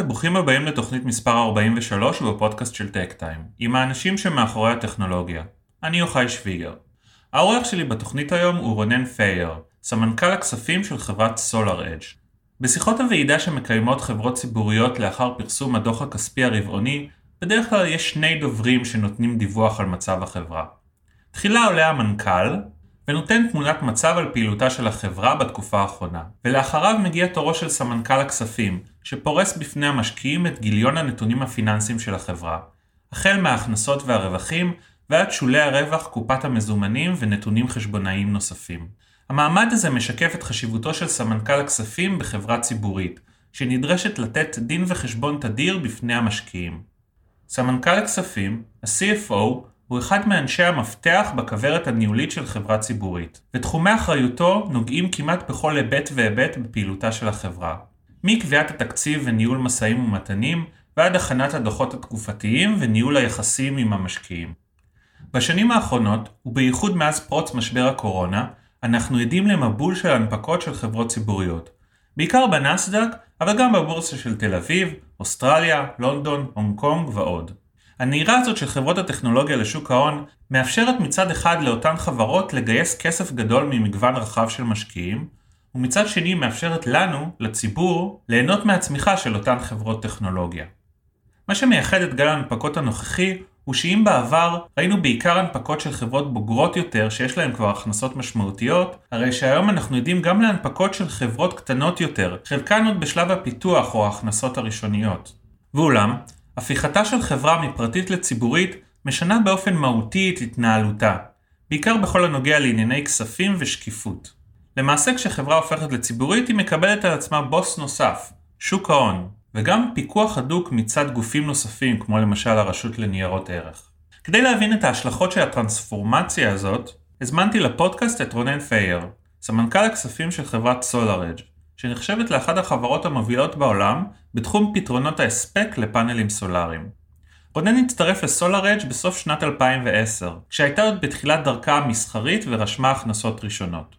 וברוכים הבאים לתוכנית מספר 43 בפודקאסט של טק טיים, עם האנשים שמאחורי הטכנולוגיה. אני יוחאי שוויגר. האורח שלי בתוכנית היום הוא רונן פייר, סמנכ"ל הכספים של חברת סולאר אדג'. בשיחות הוועידה שמקיימות חברות ציבוריות לאחר פרסום הדוח הכספי הרבעוני, בדרך כלל יש שני דוברים שנותנים דיווח על מצב החברה. תחילה עולה המנכ"ל, ונותן תמונת מצב על פעילותה של החברה בתקופה האחרונה, ולאחריו מגיע תורו של סמנכ"ל הכספים, שפורס בפני המשקיעים את גיליון הנתונים הפיננסיים של החברה, החל מההכנסות והרווחים ועד שולי הרווח, קופת המזומנים ונתונים חשבונאיים נוספים. המעמד הזה משקף את חשיבותו של סמנכ"ל הכספים בחברה ציבורית, שנדרשת לתת דין וחשבון תדיר בפני המשקיעים. סמנכ"ל הכספים, ה-CFO, הוא אחד מאנשי המפתח בכוורת הניהולית של חברה ציבורית, ותחומי אחריותו נוגעים כמעט בכל היבט והיבט בפעילותה של החברה. מקביעת התקציב וניהול משאים ומתנים, ועד הכנת הדוחות התקופתיים וניהול היחסים עם המשקיעים. בשנים האחרונות, ובייחוד מאז פרוץ משבר הקורונה, אנחנו עדים למבול של הנפקות של חברות ציבוריות. בעיקר בנסדק, אבל גם בבורסה של תל אביב, אוסטרליה, לונדון, הונג קונג ועוד. הנהירה הזאת של חברות הטכנולוגיה לשוק ההון מאפשרת מצד אחד לאותן חברות לגייס כסף גדול ממגוון רחב של משקיעים, ומצד שני מאפשרת לנו, לציבור, ליהנות מהצמיחה של אותן חברות טכנולוגיה. מה שמייחד את גל ההנפקות הנוכחי הוא שאם בעבר ראינו בעיקר הנפקות של חברות בוגרות יותר שיש להן כבר הכנסות משמעותיות, הרי שהיום אנחנו יודעים גם להנפקות של חברות קטנות יותר, חלקן עוד בשלב הפיתוח או ההכנסות הראשוניות. ואולם, הפיכתה של חברה מפרטית לציבורית משנה באופן מהותי את התנהלותה, בעיקר בכל הנוגע לענייני כספים ושקיפות. למעשה כשחברה הופכת לציבורית היא מקבלת על עצמה בוס נוסף, שוק ההון, וגם פיקוח הדוק מצד גופים נוספים כמו למשל הרשות לניירות ערך. כדי להבין את ההשלכות של הטרנספורמציה הזאת, הזמנתי לפודקאסט את רונן פייר, סמנכ"ל הכספים של חברת SolarEdge, שנחשבת לאחת החברות המובילות בעולם בתחום פתרונות ההספק לפאנלים סולאריים. רונן הצטרף לסולאר בסוף שנת 2010, כשהייתה עוד בתחילת דרכה המסחרית ורשמה הכנסות ראשונות.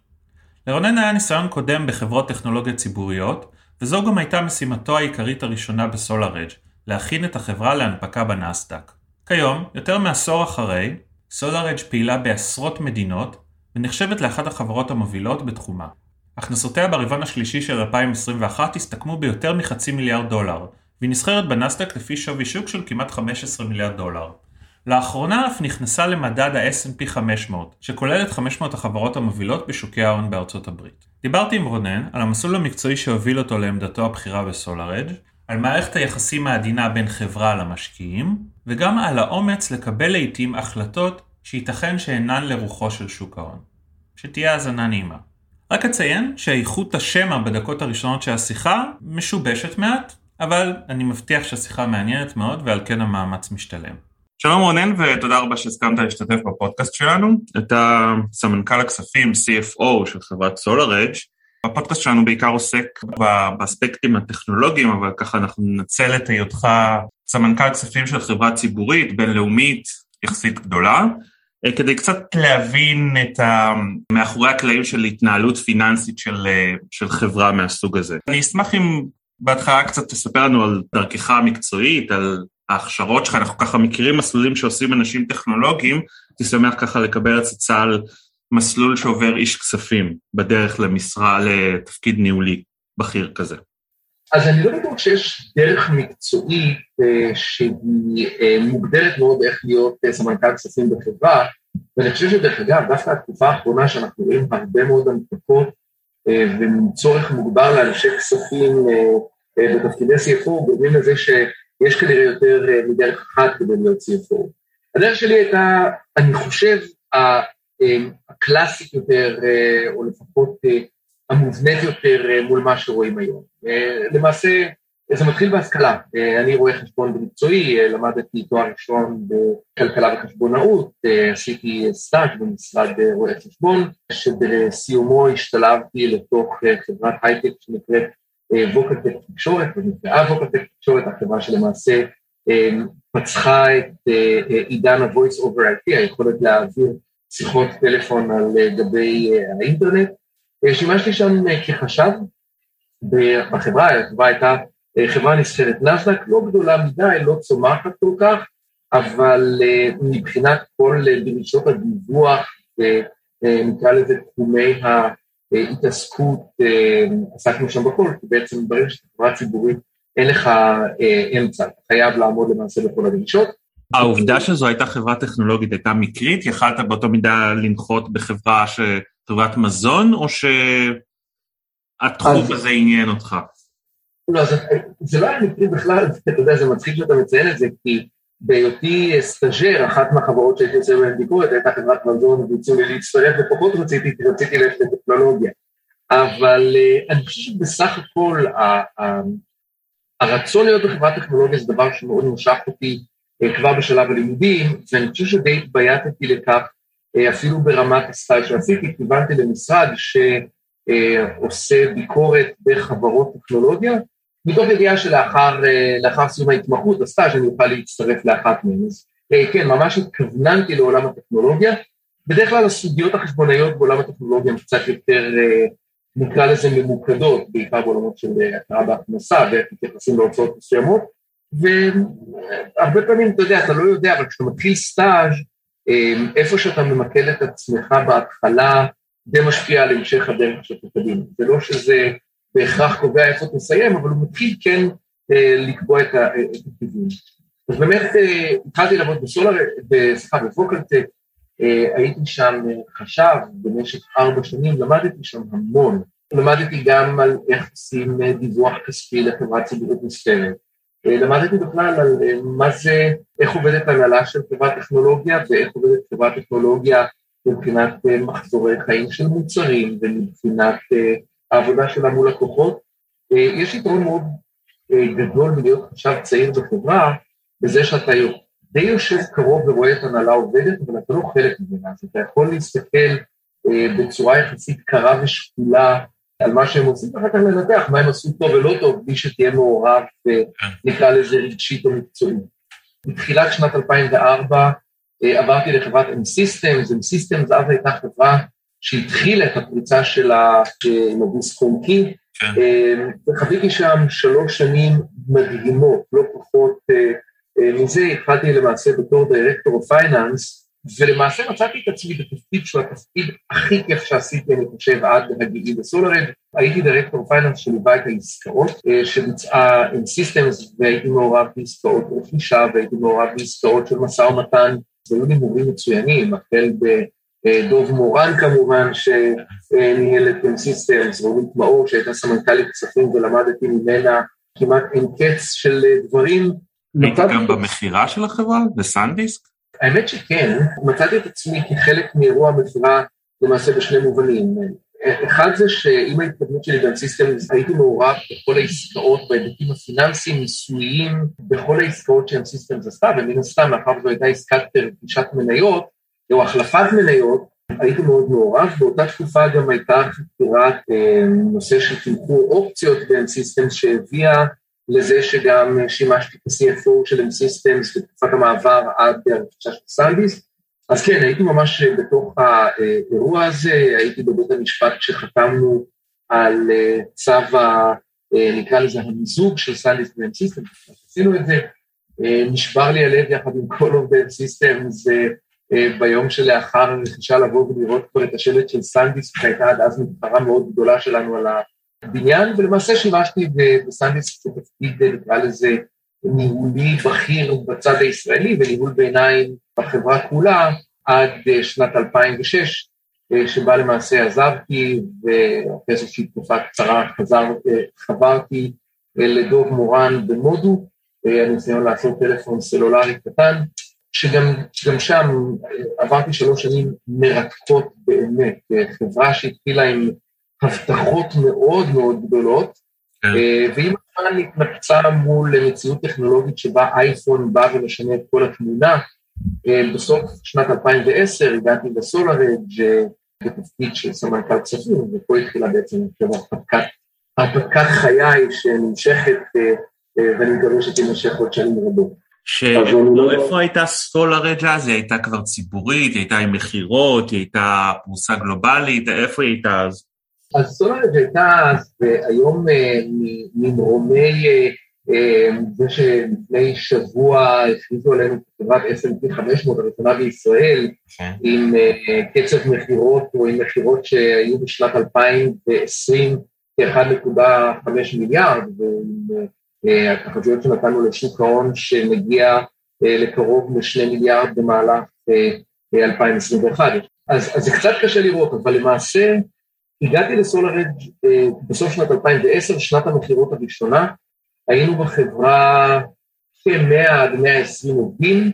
לרונן היה ניסיון קודם בחברות טכנולוגיה ציבוריות, וזו גם הייתה משימתו העיקרית הראשונה בסולאר להכין את החברה להנפקה בנסדק. כיום, יותר מעשור אחרי, סולאר פעילה בעשרות מדינות, ונחשבת לאחת החברות המובילות בתחומה. הכנסותיה ברבעון השלישי של 2021 הסתכמו ביותר מחצי מיליארד דולר, והיא נסחרת בנסדק לפי שווי שוק של כמעט 15 מיליארד דולר. לאחרונה אף נכנסה למדד ה-S&P 500, שכולל את 500 החברות המובילות בשוקי ההון בארצות הברית. דיברתי עם רונן על המסלול המקצועי שהוביל אותו לעמדתו הבכירה בסולארג', על מערכת היחסים העדינה בין חברה למשקיעים, וגם על האומץ לקבל לעיתים החלטות שייתכן שאינן לרוחו של שוק ההון. שתהיה האזנה נעימה. רק אציין שאיכות השמע בדקות הראשונות של השיחה משובשת מעט, אבל אני מבטיח שהשיחה מעניינת מאוד ועל כן המאמץ משתלם. שלום רונן ותודה רבה שהסכמת להשתתף בפודקאסט שלנו. אתה סמנכ"ל הכספים, CFO של חברת SolarEdge. הפודקאסט שלנו בעיקר עוסק באספקטים הטכנולוגיים, אבל ככה אנחנו ננצל את היותך סמנכ"ל כספים של חברה ציבורית, בינלאומית, יחסית גדולה, כדי קצת להבין את ה... מאחורי הקלעים של התנהלות פיננסית של, אה, של חברה מהסוג הזה. אני אשמח אם בהתחלה קצת תספר לנו על דרכך המקצועית, על ההכשרות שלך, אנחנו ככה מכירים מסלולים שעושים אנשים טכנולוגיים, הייתי שמח ככה לקבל הצצה על מסלול שעובר איש כספים בדרך למשרה, לתפקיד ניהולי בכיר כזה. אז אני לא בטוח שיש דרך מקצועית אה, שהיא אה, מוגדרת מאוד איך להיות אה, סמנכ"ל כספים בחברה, ואני חושב שדרך אגב, דווקא התקופה האחרונה שאנחנו רואים הרבה מאוד הנפקות וצורך מוגבר לאנשי כספים בתפקידי CFO, גורמים לזה שיש כנראה יותר מדרך אחת כדי להיות CFO. הדרך שלי הייתה, אני חושב, הקלאסית יותר, או לפחות המובנית יותר אה, מול מה שרואים היום. אה, למעשה, זה מתחיל בהשכלה. אה, אני רואה חשבון במקצועי, למדתי תואר ראשון בכלכלה וחשבונאות, עשיתי סטאז' במשרד רואי חשבון, שבסיומו השתלבתי לתוך חברת הייטק שנקראת ווקלטק תקשורת, ונקראה ווקלטק תקשורת, החברה שלמעשה פצחה את עידן ה-voice over IP, היכולת להעביר שיחות טלפון על גבי האינטרנט. שימשתי שם אה, כחשב בחברה, החברה הייתה חברה נסחרת נסדק, לא גדולה מדי, לא צומחת כל כך, אבל מבחינת כל דרישות הדיווח, נקרא לזה תחומי ההתעסקות, עסקנו שם בכל, כי בעצם ברגע שאתה חברה ציבורית אין לך אמצע, חייב לעמוד למעשה בכל הדרישות. העובדה שזו הייתה חברה טכנולוגית הייתה מקרית? יכלת באותו מידה לנחות בחברה, ש... חברת מזון, או שהתחום הזה עניין אותך? לא, זה, זה לא היה מקרי בכלל, אתה יודע, זה מצחיק שאתה מציין את זה, כי בהיותי סטאג'ר, אחת מהחברות שהייתי עושה בהן ביקורת הייתה חברת מזון, והציעו לי להצטרף, ופחות רציתי, כי רציתי ללכת לטכנולוגיה. אבל אני חושב שבסך הכל, הרצון להיות בחברת טכנולוגיה זה דבר שמאוד משך אותי כבר בשלב הלימודים, ואני חושב שדי התבייתתי לכך אפילו ברמת הסטאז' שעשיתי, כיוונתי למשרד שעושה ביקורת בחברות טכנולוגיה, מתוך ידיעה שלאחר סיום ההתמחות, הסטאז' אני אוכל להצטרף לאחת מהן. אז כן, ממש התכווננתי לעולם הטכנולוגיה. בדרך כלל הסוגיות החשבונאיות בעולם הטכנולוגיה הן קצת יותר, נקרא לזה ממוקדות, בעיקר בעולמות של הכרה בהכנסה ואיך מתייחסים להוצאות מסוימות, והרבה פעמים, אתה יודע, אתה לא יודע, אבל כשאתה מתחיל סטאז' איפה שאתה ממקד את עצמך בהתחלה, זה משפיע על המשך הדרך שאתה קדימה. זה לא שזה בהכרח קובע איפה תסיים, אבל הוא מתחיל כן לקבוע את הכיוון. אז באמת התחלתי לעבוד בסולר, סליחה, בפוקלטק, הייתי שם חשב במשך ארבע שנים, למדתי שם המון. למדתי גם על איך עושים דיווח כספי לחברה ציבורית מסתרת. למדתי בכלל על מה זה, איך עובדת הנהלה של חברת טכנולוגיה ואיך עובדת חברת טכנולוגיה מבחינת מחזורי חיים של מוצרים ומבחינת העבודה שלה מול לקוחות. יש יתרון מאוד גדול בלהיות חשב צעיר בחברה, בזה שאתה די יושב קרוב ורואה את הנהלה עובדת, אבל אתה לא חלק ממנה, אז אתה יכול להסתכל בצורה יחסית קרה ושקולה על מה שהם עושים, ואחר כך לנתח מה הם עשו טוב ולא טוב, בלי שתהיה מעורב, נקרא לזה רגשית או מקצועית. בתחילת שנת 2004 עברתי לחברת M-Systems, M-Systems אז הייתה חברה שהתחילה את הפריצה שלה עם אוגוסט קי, וחוויתי שם שלוש שנים מדהימות, לא פחות מזה, התחלתי למעשה בתור director finance, ולמעשה מצאתי את עצמי בתפקיד שהוא התפקיד הכי כיף שעשיתי, אני חושב, עד הגיעי בסולאראדג'. הייתי director finance שליווה את העסקאות, שביצעה M-Systems, והייתי מעורב בעסקאות רכישה, והייתי מעורב בעסקאות של משא ומתן, והיו לי מורים מצוינים, החל בדוב מורן כמובן, שניהל את M-Systems, רונית מאור, שהייתה סמנכ"לית כספים, ולמדתי ממנה כמעט אין קץ של דברים. היית גם במכירה של החברה, בסנדיסק? האמת שכן, מצאתי את עצמי כחלק מאירוע המכירה למעשה בשני מובנים. אחד זה שעם ההתקדמות שלי ב M-Systems הייתי מעורב בכל העסקאות בהיבטים הפיננסיים, ניסויים, בכל העסקאות ש M-Systems עשתה, ומן הסתם, מאחר זו הייתה עסקת רכישת מניות, או החלפת מניות, הייתי מאוד מעורב, באותה תקופה גם הייתה חקירת נושא של תמחור אופציות ב M-Systems שהביאה לזה שגם שימשתי כ-CFO של M-Systems בתקופת המעבר עד הרכישה של סנדיסק. אז כן, הייתי ממש בתוך האירוע הזה, הייתי בבית המשפט כשחתמנו על צו, נקרא לזה המיזוג של סנדיסק ו-M-Systems, עשינו את זה, נשבר לי הלב יחד עם כל עובדי M-Systems ביום שלאחר הרכישה לבוא ולראות כבר את השלט של סנדיס, שהייתה עד אז מתחרה מאוד גדולה שלנו על ה... בניין, ולמעשה שימשתי בסנדיסק כתפקיד, נקרא לזה, ניהולי בכיר בצד הישראלי וניהול ביניים בחברה כולה עד שנת 2006, שבה למעשה עזבתי ואחרי איזושהי תקופה קצרה חזר, חברתי לדוב מורן במודו, הניסיון לעשות טלפון סלולרי קטן, שגם שם עברתי שלוש שנים מרתקות באמת, חברה שהתחילה עם הבטחות מאוד מאוד גדולות, ואם הזמן התנפצה מול מציאות טכנולוגית שבה אייפון בא ומשנה את כל התמונה, בסוף שנת 2010 הגעתי לסולארג' בתפקיד של סמנכ"ל כספים, ופה התחילה בעצם הרפתקת חיי שנמשכת, ואני מקווה שתימשך עוד שנים רבות. איפה הייתה סולארג' אז? היא הייתה כבר ציבורית, היא הייתה עם מכירות, היא הייתה פרוסה גלובלית, איפה היא הייתה אז? אז הייתה אז, והיום ממרומי זה שלפני שבוע הכריזו עלינו חברת S&P 500 הראשונה בישראל, כן. עם קצב מכירות או עם מכירות שהיו בשנת 2020 כ-1.5 מיליארד, ועם התחזיות שנתנו לשוק ההון שמגיע לקרוב ל-2 מיליארד במהלך 2021. אז, אז זה קצת קשה לראות, אבל למעשה הגעתי לסולארג' בסוף שנת 2010, שנת המכירות הראשונה, היינו בחברה כ-100 עד 120 עובדים,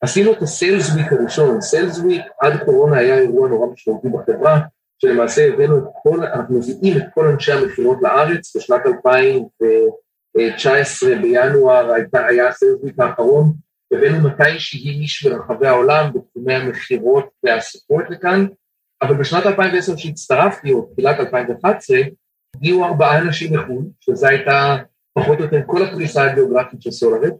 עשינו את הסיילס וויק הראשון, סיילס וויק עד קורונה היה אירוע נורא משמעותי בחברה, שלמעשה הבאנו את כל, אנחנו מביאים את כל אנשי המכירות לארץ, בשנת 2019 בינואר הייתה, היה הסיילס וויק האחרון, הבאנו 270 איש ברחבי העולם בתחומי המכירות והספורט לכאן, אבל בשנת 2010 שהצטרפתי, או תחילת 2011, הגיעו ארבעה אנשים מחו"ל, שזו הייתה פחות או יותר כל הפריסה הגיאוגרפית של סולארט.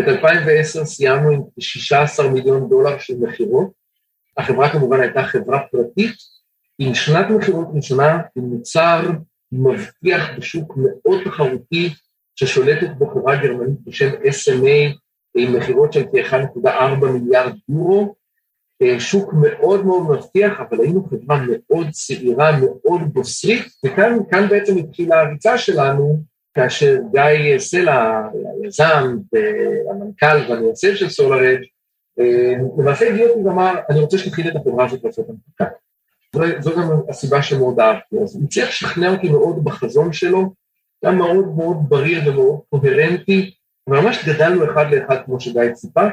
את 2010 סיימנו עם 16 מיליון דולר של מכירות. החברה כמובן הייתה חברה פרטית, עם שנת מכירות ראשונה, עם מוצר מבטיח בשוק מאוד תחרותי, ששולטת בו חברה גרמנית בשם SMA, עם מכירות של כ-1.4 מיליארד יורו, שוק מאוד מאוד מבטיח, אבל היינו חברה מאוד צעירה, מאוד בוסרית, וכאן בעצם התחילה הריצה שלנו, כאשר גיא סלע, היזם והמנכ"ל והמייסד של סולארג', אה, למעשה הגיע אותי ואמר, אני רוצה שתתחיל את החברה הזאת לעשות הנפקה. זו גם הסיבה שמאוד אהבתי. אז הוא הצליח לשכנע אותי מאוד בחזון שלו, גם מאוד מאוד בריא ומאוד קוהרנטי, וממש גדלנו אחד לאחד כמו שגיא ציפה,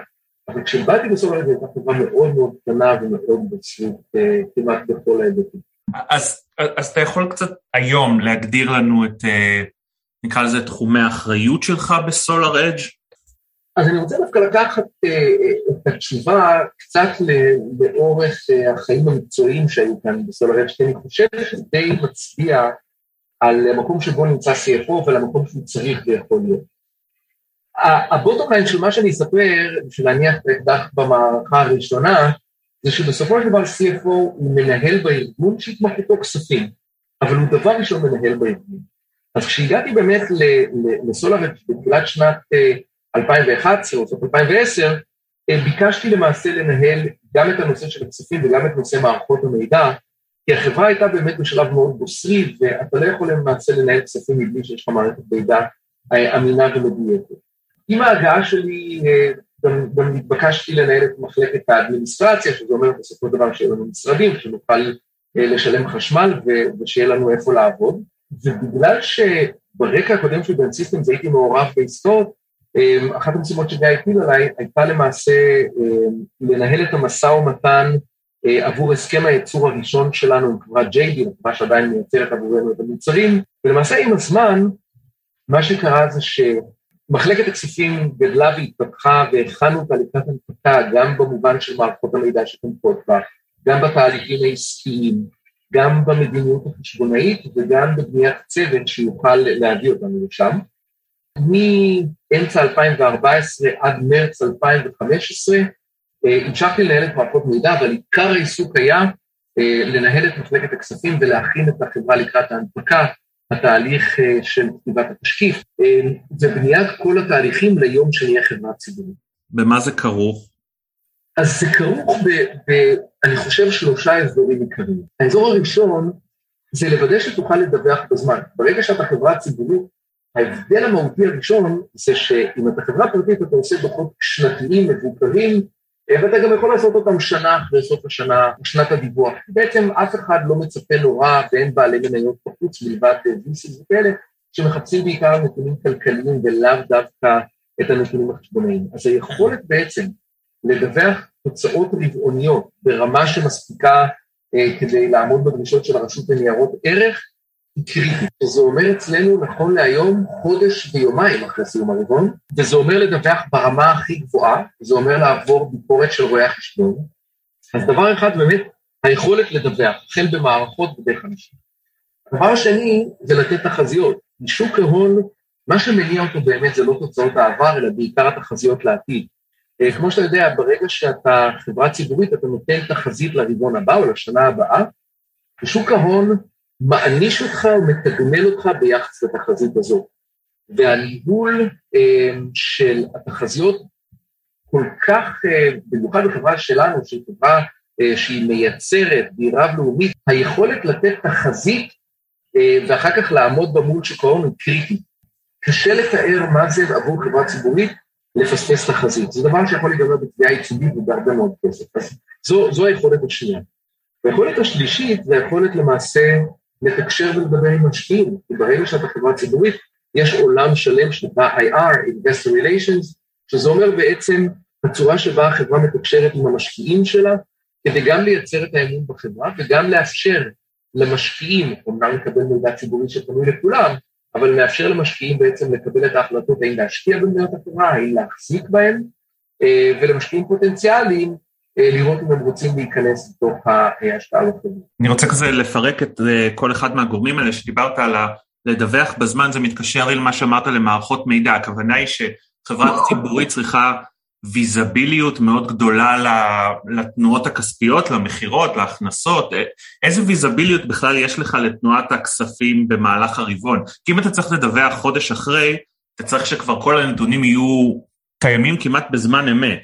אבל כשבאתי בסולארג' הייתה חברה מאוד מאוד קטנה ומאוד בצרית אה, כמעט בכל ההיבטים. אז, אז אתה יכול קצת היום להגדיר לנו את אה, נקרא לזה תחומי האחריות שלך בסולאר אדג'? אז אני רוצה דווקא לקחת אה, את התשובה קצת לאורך החיים המקצועיים שהיו כאן בסולאר אדג', כי אני חושב שזה די מצביע על המקום שבו נמצא CFO ועל המקום שהוא צריך ויכול להיות. הבוטום ליין של מה שאני אספר, בשביל להניח את האקדח במערכה הראשונה, זה שבסופו של דבר CFO הוא מנהל בארגון שהתמחותו כספים, אבל הוא דבר ראשון מנהל בארגון. אז כשהגעתי באמת לסולארט בתחילת שנת 2011 אה, או סוף 2010, אה, ביקשתי למעשה לנהל גם את הנושא של הכספים וגם את נושא מערכות המידע, כי החברה הייתה באמת בשלב מאוד בוסרי, ואתה לא יכול למעשה לנהל כספים מבלי שיש לך מערכת מידע אה, אמינה ומדויקת. עם ההגעה שלי גם, גם התבקשתי לנהל את מחלקת האדמיניסטרציה, שזה אומר בסופו של דבר שיהיה לנו משרדים, שנוכל לשלם חשמל ושיהיה לנו איפה לעבוד. ובגלל שברקע הקודם של בן סיסטמס הייתי מעורב בעסקאות, אמ, אחת המשימות שגיא הפיל עליי הייתה למעשה לנהל את המשא ומתן אה, עבור הסכם הייצור הראשון שלנו עם חברת ג'יידי, חברה שעדיין מייצרת עבורנו את המוצרים, ולמעשה עם הזמן, מה שקרה זה שמחלקת הכספים גדלה והתפתחה והכנו אותה לקראת הנפקה גם במובן של מערכות המידע שתומכות בה, גם בתהליכים העסקיים, גם במדיניות החשבונאית וגם בבניית צוות שיוכל להביא אותנו לשם. מאמצע 2014 עד מרץ 2015 אה, המשכתי לנהל את מערכות מידע, אבל עיקר העיסוק היה אה, לנהל את מחלקת הכספים ולהכין את החברה לקראת ההנפקה, התהליך אה, של כתיבת התשקיף, ובניית כל התהליכים ליום שנהיה חברה ציבורית. במה זה כרוך? אז זה כרוך ב, ב, אני חושב, שלושה אזורים עיקריים. האזור הראשון זה לוודא שתוכל לדווח בזמן. ברגע שאתה חברה ציבורית, ההבדל המהותי הראשון זה שאם אתה חברה פרטית אתה עושה דוחות שנתיים מבוקרים, ואתה גם יכול לעשות אותם שנה אחרי סוף השנה, שנת הדיווח. בעצם אף אחד לא מצפה נורא ואין בעלי מניות בחוץ מלבד VCs וכאלה, שמחפשים בעיקר נתונים כלכליים ולאו דווקא את הנתונים החשבונאיים. אז היכולת בעצם לדווח תוצאות רבעוניות ברמה שמספיקה אה, כדי לעמוד בדרישות של הרשות לניירות ערך. זה אומר אצלנו נכון להיום חודש ויומיים אחרי סיום הרבעון, וזה אומר לדווח ברמה הכי גבוהה, זה אומר לעבור ביקורת של רואי החשבון. אז דבר אחד באמת, היכולת לדווח, החל במערכות בדרך אנשים. הדבר השני זה לתת תחזיות. שוק ההון, מה שמניע אותו באמת זה לא תוצאות העבר, אלא בעיקר התחזיות לעתיד. אה, כמו שאתה יודע, ברגע שאתה חברה ציבורית, אתה נותן תחזית לרבעון הבא או לשנה הבאה, ושוק ההון מעניש אותך ומתגמל אותך ביחס לתחזית הזאת. והניהול אה, של התחזיות כל כך, אה, במיוחד בחברה שלנו, שהיא חברה אה, שהיא מייצרת, והיא רב-לאומית, היכולת לתת תחזית ואחר כך לעמוד במול שוק ההון הוא קריטי. קשה לתאר מה זה עבור חברה ציבורית לפספס תחזית. זה דבר שיכול להיגמר בתביעה ייצוגית ובהרבה מאוד כסף. אז זו, זו היכולת השנייה. והיכולת השלישית זה היכולת למעשה לתקשר ולדבר עם משקיעים, כי ברגע שאתה חברה ציבורית, יש עולם שלם שנקרא IR, Investor Relations, שזה אומר בעצם הצורה שבה החברה מתקשרת עם המשקיעים שלה, כדי גם לייצר את האמון בחברה וגם לאפשר למשקיעים, אומנם לקבל מידע ציבורי שפנוי לכולם, אבל מאפשר למשקיעים בעצם לקבל את ההחלטות האם להשקיע במדינת החברה, האם להחזיק בהם, אה, ולמשקיעים פוטנציאליים לראות אם הם רוצים להיכנס לתוך ההשקעה בחברה. אני רוצה כזה לפרק את אה, כל אחד מהגורמים האלה שדיברת על לדווח בזמן, זה מתקשר למה שאמרת למערכות מידע, הכוונה היא שחברה ציבורית צריכה ויזביליות מאוד גדולה לתנועות הכספיות, למכירות, להכנסות? איזה ויזביליות בכלל יש לך לתנועת הכספים במהלך הרבעון? כי אם אתה צריך לדווח חודש אחרי, אתה צריך שכבר כל הנתונים יהיו קיימים כמעט בזמן אמת.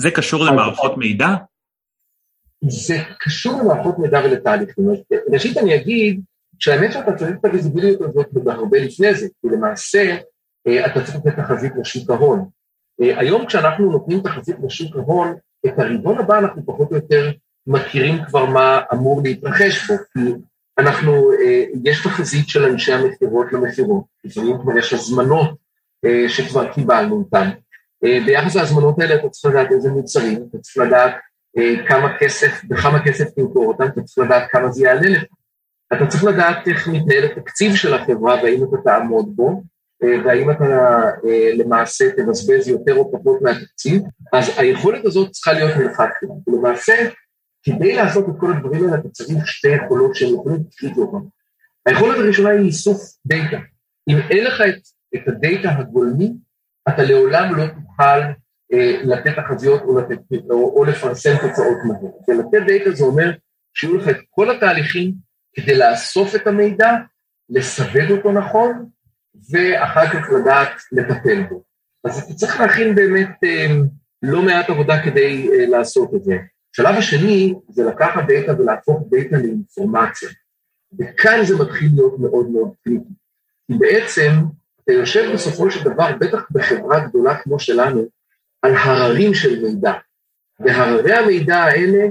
זה קשור למערכות מידע? זה קשור למערכות מידע ולתהליכים. ראשית אני אגיד שהאמת שאתה צריך את הוויזיביליות הזאת הרבה לפני זה, כי למעשה אה, אתה צריך לתת תחזית לשוק ההון. אה, היום כשאנחנו נותנים תחזית לשוק ההון, את הרבעון הבא אנחנו פחות או יותר מכירים כבר מה אמור להתרחש בו, כי אנחנו, אה, יש תחזית של אנשי המכירות למכירות, לפעמים כבר יש הזמנות אה, שכבר קיבלנו אותן. ביחס להזמנות האלה אתה צריך לדעת איזה מוצרים, אתה צריך לדעת כמה כסף, בכמה כסף תמכור אותם, אתה צריך לדעת כמה זה יעלה לך. אתה צריך לדעת איך מתנהל התקציב של החברה והאם אתה תעמוד בו, אה, והאם אתה אה, למעשה תבזבז יותר או פחות מהתקציב, אז היכולת הזאת צריכה להיות מלכתחילה. למעשה, כדי לעשות את כל הדברים האלה, אתה צריך שתי יכולות שהן יכולות קריטיות. היכולת הראשונה היא איסוף דאטה. אם אין לך את, את הדאטה הגולמי, אתה לעולם לא תוכל אה, לתת תחזיות או, או, או לפרסם תוצאות מהר. ולתת data זה אומר שיהיו לך את כל התהליכים כדי לאסוף את המידע, לסווג אותו נכון, ואחר כך לדעת לטפל בו. אז אתה צריך להכין באמת אה, לא מעט עבודה כדי אה, לעשות את זה. השלב השני זה לקחת data ולהפוך data לאינפורמציה. וכאן זה מתחיל להיות מאוד מאוד קריטי. כי בעצם אתה יושב בסופו של דבר, בטח בחברה גדולה כמו שלנו, על הררים של מידע. והררי המידע האלה,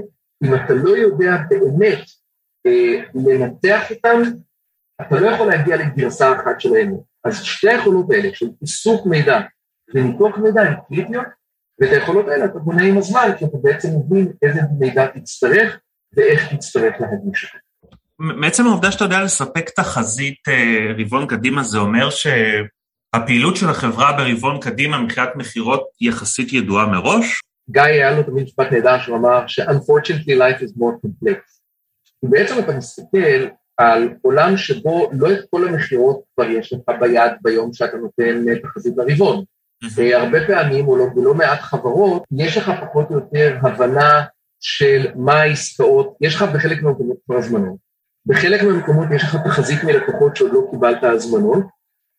אם אתה לא יודע באמת אה, לנתח אותם, אתה לא יכול להגיע לגרסה אחת של האמת. אז שתי היכולות האלה של איסוף מידע וניתוח מידע הן קריטיות, ואת היכולות האלה אתה בונה עם הזמן, כי אתה בעצם מבין איזה מידע תצטרך ואיך תצטרך להגיש אותו. מעצם העובדה שאתה יודע לספק תחזית אה, רבעון קדימה, זה אומר שהפעילות של החברה ברבעון קדימה מבחינת מכירות יחסית ידועה מראש? גיא היה לו תמיד משפט נהדר שהוא אמר ש-unfortunately life is more complex. ובעצם אתה מסתכל על עולם שבו לא את כל המכירות כבר יש לך ביד ביום שאתה נותן אה, תחזית לרבעון. Mm-hmm. הרבה פעמים, או לא, בלא מעט חברות, יש לך פחות או יותר הבנה של מה העסקאות, יש לך בחלק מהמקומות כבר הזמנות. בחלק מהמקומות יש לך תחזית מלקוחות שעוד לא קיבלת הזמנות,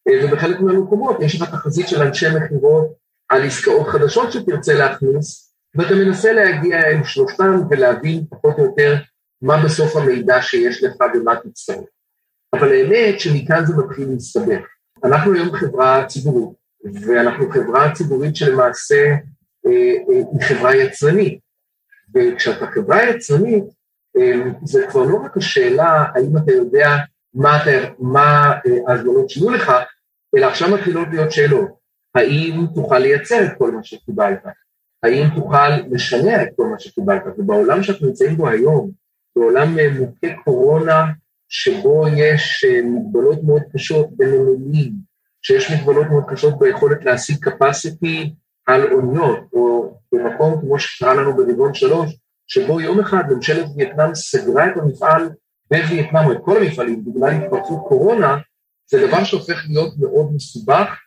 אה, ובחלק מהמקומות יש לך תחזית של אנשי מכירות על עסקאות חדשות שתרצה להכניס, ואתה מנסה להגיע עם שלושתם ולהבין פחות או יותר מה בסוף המידע שיש לך ומה תצטרך. אבל האמת שמכאן זה מתחיל להסתבך. אנחנו היום חברה ציבורית, ואנחנו חברה ציבורית שלמעשה אה, אה, היא חברה יצרנית. וכשאתה חברה יצרנית, זה כבר לא רק השאלה האם אתה יודע מה, מה ההזמנות שיהיו לך, אלא עכשיו מתחילות להיות שאלות. האם תוכל לייצר את כל מה שקיבלת? האם תוכל לשנע את כל מה שקיבלת? ובעולם שאנחנו נמצאים בו היום, בעולם אה, מוכה קורונה, שבו יש אה, מגבלות מאוד קשות בנמלים, שיש מגבלות מאוד קשות ביכולת להשיג capacity על אוניות, או במקום כמו שקרה לנו ברבעון שלוש, שבו יום אחד ממשלת וייטנאם סגרה את המפעל בווייטנאם, או את כל המפעלים, בגלל התפרצות קורונה, זה דבר שהופך להיות מאוד מסובך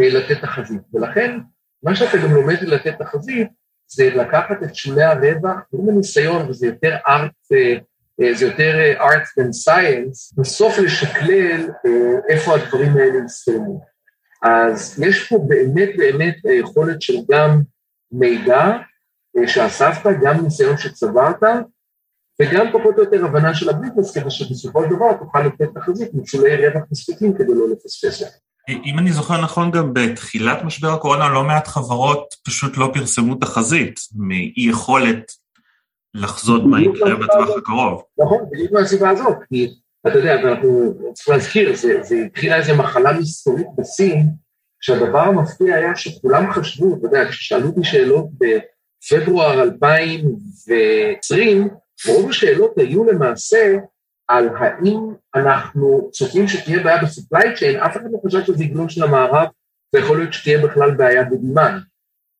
אה, לתת תחזית. ולכן, מה שאתה גם לומד לתת תחזית, זה לקחת את שולי הרווח, עם הניסיון, וזה יותר ארט זה יותר arts than science, בסוף לשקלל איפה הדברים האלה יסתיימו. אז יש פה באמת באמת יכולת של גם מידע שאספת, גם ניסיון שצברת, וגם פחות או יותר הבנה של הביטנס, כדי שבסופו של דבר תוכל לתת תחזית משולי רווח מספיקים כדי לא לפספס זה. אם אני זוכר נכון, גם בתחילת משבר הקורונה לא מעט חברות פשוט לא פרסמו תחזית, מאי יכולת לחזות מה יקרה בטווח הקרוב. נכון, בדיוק מהסיבה הזאת, כי אתה יודע, אנחנו צריכים להזכיר, זה התחילה איזו מחלה מסתורית בסין, שהדבר המפתיע היה שכולם חשבו, אתה יודע, כששאלו אותי שאלות בפברואר 2020, רוב השאלות היו למעשה על האם אנחנו צופים שתהיה בעיה בסופליי צ'יין, אף אחד לא חושב שזה יגלוש למערב, ויכול להיות שתהיה בכלל בעיה בדימן.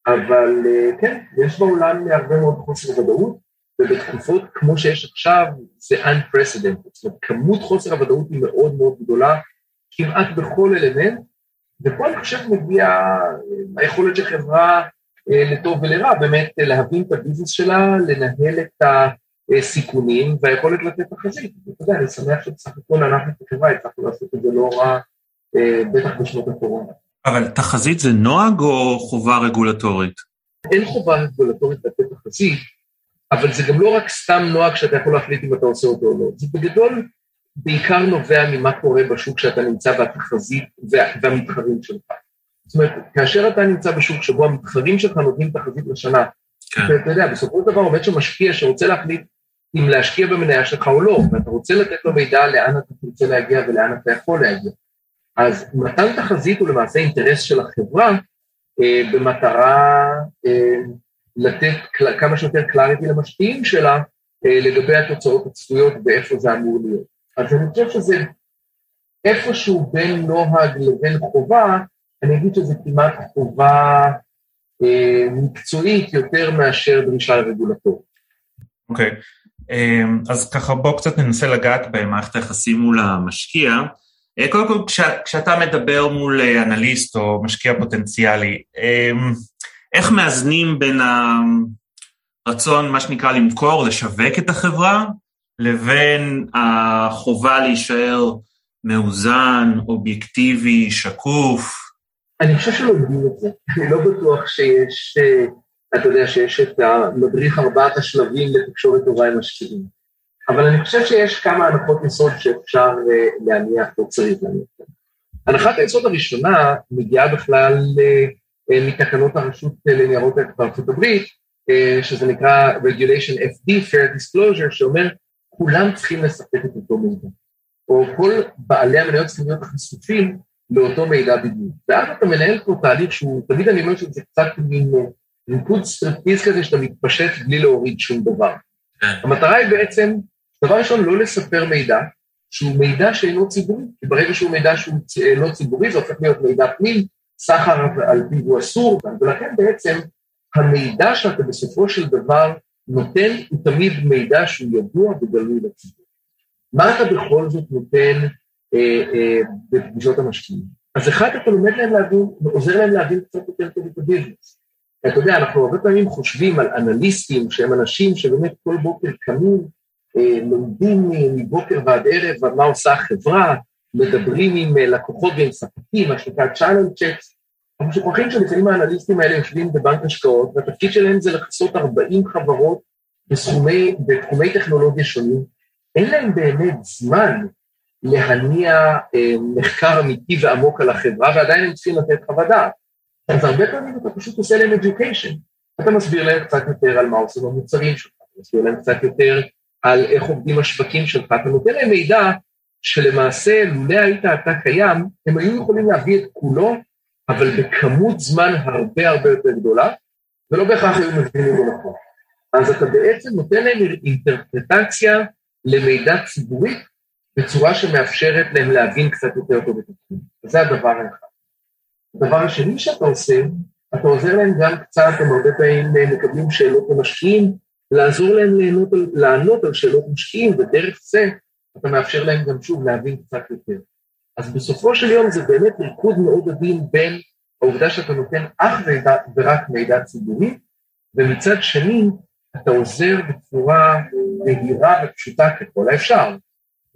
אבל אה, כן, יש בעולם הרבה מאוד חוסר ודאות, ובתקופות כמו שיש עכשיו, זה unprecedented. זאת אומרת, כמות חוסר הוודאות היא מאוד מאוד גדולה, כמעט בכל אלמנט, ופה אני חושב מגיע אה, היכולת של חברה לטוב ולרע, באמת להבין את הביזנס שלה, לנהל את ה... סיכונים והיכולת לתת תחזית. אתה יודע, אני שמח שבסך הכל אנחנו כחברה הצלחנו לעשות את זה לא רע, אה, בטח בשנות הקורונה. אבל תחזית זה נוהג או חובה רגולטורית? אין חובה רגולטורית לתת תחזית, אבל זה גם לא רק סתם נוהג שאתה יכול להחליט אם אתה עושה אותו או לא. זה בגדול בעיקר נובע ממה קורה בשוק שאתה נמצא והתחזית והמתחרים שלך. זאת אומרת, כאשר אתה נמצא בשוק שבו המתחרים שלך נותנים תחזית לשנה, כן. אתה יודע, בסופו של דבר עומד שם משקיע שרוצה להחליט אם להשקיע במניה שלך או לא, ואתה רוצה לתת לו מידע לאן אתה רוצה להגיע ולאן אתה יכול להגיע. אז מתן תחזית הוא למעשה אינטרס של החברה אה, במטרה אה, לתת כמה שיותר קלאריטי למשקיעים שלה אה, לגבי התוצאות הצפויות ואיפה זה אמור להיות. אז אני חושב שזה איפשהו בין נוהג לבין חובה, אני אגיד שזה כמעט חובה אה, מקצועית יותר מאשר דרישה רגולטורית. אוקיי. Okay. אמ, אז ככה בואו קצת ננסה לגעת במערכת היחסים מול המשקיע. אה, קודם כל, כש, כשאתה מדבר מול אה, אנליסט או משקיע פוטנציאלי, אמ, איך מאזנים בין הרצון, מה שנקרא, למכור, לשווק את החברה, לבין החובה להישאר מאוזן, אובייקטיבי, שקוף? אני חושב שלומדים את זה. אני לא בטוח שיש אה, אתה יודע שיש את המדריך ארבעת השלבים לתקשורת טובה עם משקיעים. אבל אני חושב שיש כמה הנחות יסוד שאפשר אה, להניח או צריך להניח. הנחת היסוד הראשונה מגיעה בכלל אה, מתקנות הרשות לניירות ערך בארצות הברית, שזה נקרא Regulation FD, Fair Disclosure, שאומר כולם צריכים לספק את אותו מידע, או כל בעלי המניות צריכים להיות חשופים לאותו מידע בדיוק. ואז אתה מנהל פה תהליך שהוא, תמיד אני אומר שזה קצת מין ריקוד סטרפטיז כזה שאתה מתפשט בלי להוריד שום דבר. כן. המטרה היא בעצם, דבר ראשון, לא לספר מידע, שהוא מידע שאינו ציבורי, כי ברגע שהוא מידע שהוא לא ציבורי, זה הופך להיות מידע פנים, סחר על פיו הוא אסור, ולכן בעצם המידע שאתה בסופו של דבר נותן הוא תמיד מידע שהוא ידוע וגלוי לציבור. מה אתה בכל זאת נותן אה, אה, בפגישות המשקיעים? אז אחד, אתה לומד להם להבין, עוזר להם להבין קצת יותר טוב את הביזנס. אתה יודע, אנחנו הרבה פעמים חושבים על אנליסטים שהם אנשים שבאמת כל בוקר קמים, אה, לומדים מבוקר ועד ערב על מה עושה החברה, מדברים עם אה, לקוחות ועם ספקים, מה שנקרא צ'אנל צ'קס, אנחנו שוכחים שלפעמים האנליסטים האלה יושבים בבנק השקעות, והתפקיד שלהם זה לכסות 40 חברות בסכומי, בתחומי טכנולוגיה שונים, אין להם באמת זמן להניע אה, מחקר אמיתי ועמוק על החברה, ועדיין הם צריכים לתת חוות דעת. אז הרבה פעמים אתה פשוט עושה להם education. אתה מסביר להם קצת יותר על מה עושים המוצרים שלך, אתה מסביר להם קצת יותר על איך עובדים השווקים שלך, אתה נותן להם מידע שלמעשה, לולא היית אתה קיים, הם היו יכולים להביא את כולו, אבל בכמות זמן הרבה הרבה יותר גדולה, ולא בהכרח היו מבינים אותו נכון. אז אתה בעצם נותן להם אינטרפרטציה למידע ציבורי בצורה שמאפשרת להם להבין קצת יותר טוב את התחום. זה הדבר האחד. הדבר השני שאתה עושה, אתה עוזר להם גם קצת, הם הרבה פעמים מקבלים שאלות למשקיעים, לעזור להם לענות על, לענות על שאלות משקיעים, ודרך זה אתה מאפשר להם גם שוב להבין קצת יותר. אז בסופו של יום זה באמת ריקוד מאוד עדין בין העובדה שאתה נותן אך ורק מידע ציבורי, ומצד שני אתה עוזר בצורה נהירה ופשוטה ככל האפשר,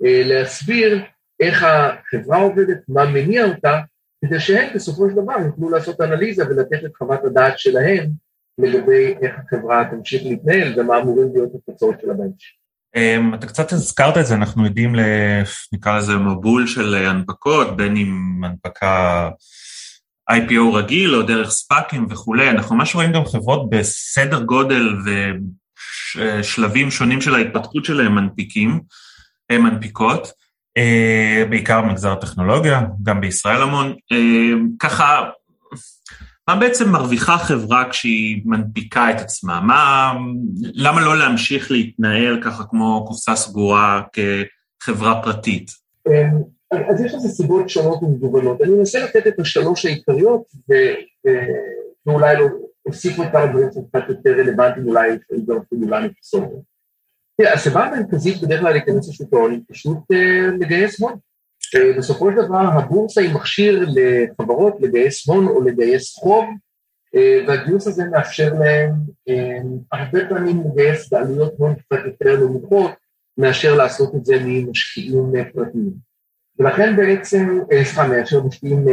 להסביר איך החברה עובדת, מה מניע אותה, כדי שהם בסופו של דבר יוכלו לעשות אנליזה ולתת את חוות הדעת שלהם לגבי איך החברה תמשיך להתנהל ומה אמורים להיות התוצאות שלה בהמשך. אמ, אתה קצת הזכרת את זה, אנחנו עדים ל... נקרא לזה מבול של הנפקות, בין אם הנפקה IPO רגיל או דרך ספאקים וכולי, אנחנו ממש רואים גם חברות בסדר גודל ושלבים שונים של ההתפתחות שלהם מנפיקים, מנפיקות, אה, בעיקר במגזר הטכנולוגיה, גם בישראל המון. אה, ככה, מה בעצם מרוויחה חברה כשהיא מנפיקה את עצמה? מה, למה לא להמשיך להתנהל ככה כמו קופסה סגורה כחברה פרטית? אה, אז יש לזה סיבות שונות ומגוונות. אני מנסה לתת את השלוש העיקריות, ואולי לא אוסיף כמה דברים קצת יותר רלוונטיים, אולי גם אפילו לנו כסורת. תראה, הסיבה המרכזית בדרך כלל להיכנס לשוק ההון היא פשוט אה, לגייס הון. אה, בסופו של דבר הבורסה היא מכשיר לחברות לגייס הון או לגייס חוב, אה, והגיוס הזה מאפשר להם הרבה פעמים לגייס בעלויות הון קצת יותר נמוכות, מאשר לעשות את זה ממשקיעים פרטיים. ולכן בעצם, סליחה, מאשר משקיעים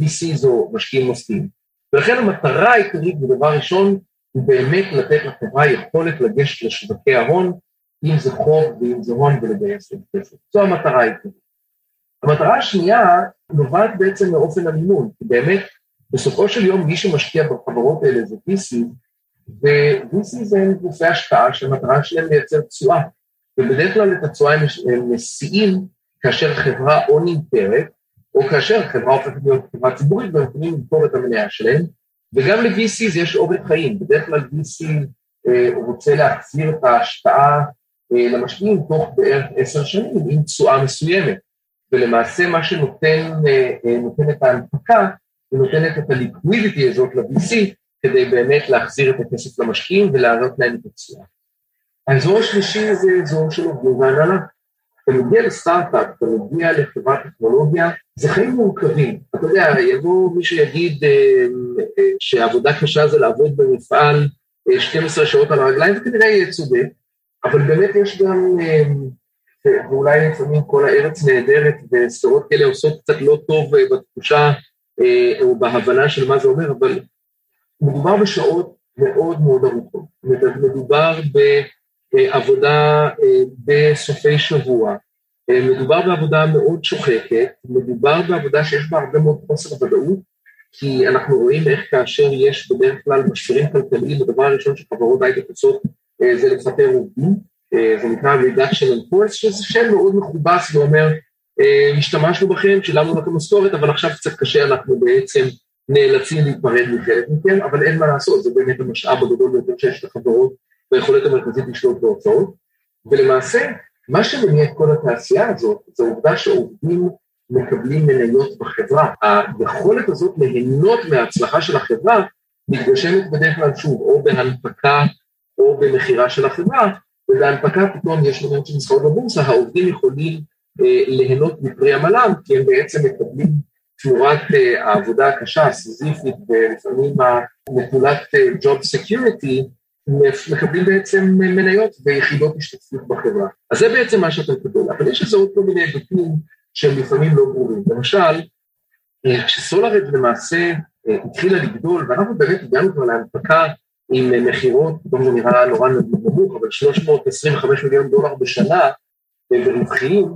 VCs או משקיעים נוספים. ולכן המטרה העיקרית, בדבר ראשון, היא באמת לתת לחברה יכולת לגשת לשווקי ההון, אם זה חוב ואם זה הון ולגייס את כסף. זו המטרה העיקרית. המטרה השנייה נובעת בעצם מאופן המימון, כי באמת בסופו של יום מי שמשקיע בחברות האלה זה VC, ו-VC זה גופי השקעה שהמטרה שלהם לייצר תשואה, ובדרך כלל את התשואה הם מסיעים כאשר החברה או נמכרת, או כאשר החברה הופכת להיות חברה ציבורית והם יכולים למכור את המניה שלהם, וגם ל-VC יש עובד חיים, בדרך כלל VC אה, רוצה להחזיר את ההשקעה למשקיעים תוך בערך עשר שנים עם תשואה מסוימת. ולמעשה מה שנותן אה, אה, נותן את ההנפקה, היא נותנת את הליקווידיטי הזאת ל-VC כדי באמת להחזיר את הכסף למשקיעים ולהעלות להם את התשואה. האזור השלישי זה אזור של עובדים והנהלה. אתה מגיע לסטארט-אפ, אתה מגיע לחברת טכנולוגיה, זה חיים מורכבים. אתה יודע, יבוא מי שיגיד שעבודה קשה זה לעבוד במפעל 12 שעות על הרגליים, וכנראה יהיה צודק, אבל באמת יש גם, אמ, ואולי לפעמים כל הארץ נהדרת וסדרות כאלה עושות קצת לא טוב אה, בתחושה אה, או בהבנה של מה זה אומר, אבל מדובר בשעות מאוד מאוד ארוכות. מדובר בעבודה אה, בסופי שבוע, מדובר בעבודה מאוד שוחקת, מדובר בעבודה שיש בה הרבה מאוד חוסר ודאות, כי אנחנו רואים איך כאשר יש בדרך כלל משברים כלכליים, הדבר הראשון שחברות הייטק עושות אה, זה לפטר עובדים, אה, זה נקרא reduction in force, שזה שם מאוד מכובס ואומר, אה, השתמשנו בכם, שילמנו לכם משכורת, אבל עכשיו קצת קשה, אנחנו בעצם נאלצים להתפרד מחלק מכם, אבל אין מה לעשות, זה באמת המשאב הגדול ביותר שיש לחברות והיכולת המרכזית לשלוט בהוצאות, ולמעשה, מה שמניע את כל התעשייה הזאת, זה העובדה שעובדים מקבלים מניות בחברה. היכולת הזאת ליהנות מההצלחה של החברה מתגשמת בדרך כלל שוב, או בהנפקה או במכירה של החברה, ובהנפקה פתאום יש מניות שנסחרות בבורסה, העובדים יכולים אה, ליהנות מפרי עמלם, כי הם בעצם מקבלים תמורת אה, העבודה הקשה, הסיזיפית, ולפעמים נטולת אה, job security, מקבלים בעצם מניות ויחידות השתתפות בחברה. אז זה בעצם מה שאתה מקבל, אבל יש לזה עוד כל מיני היבטים שהם לפעמים לא ברורים. למשל, אה, כשסולארד למעשה אה, התחילה לגדול, ואנחנו באמת הגענו כבר להנפקה עם מכירות, פתאום זה נראה נורא נמוך, אבל 325 מיליון דולר בשנה אה, ברווחיים,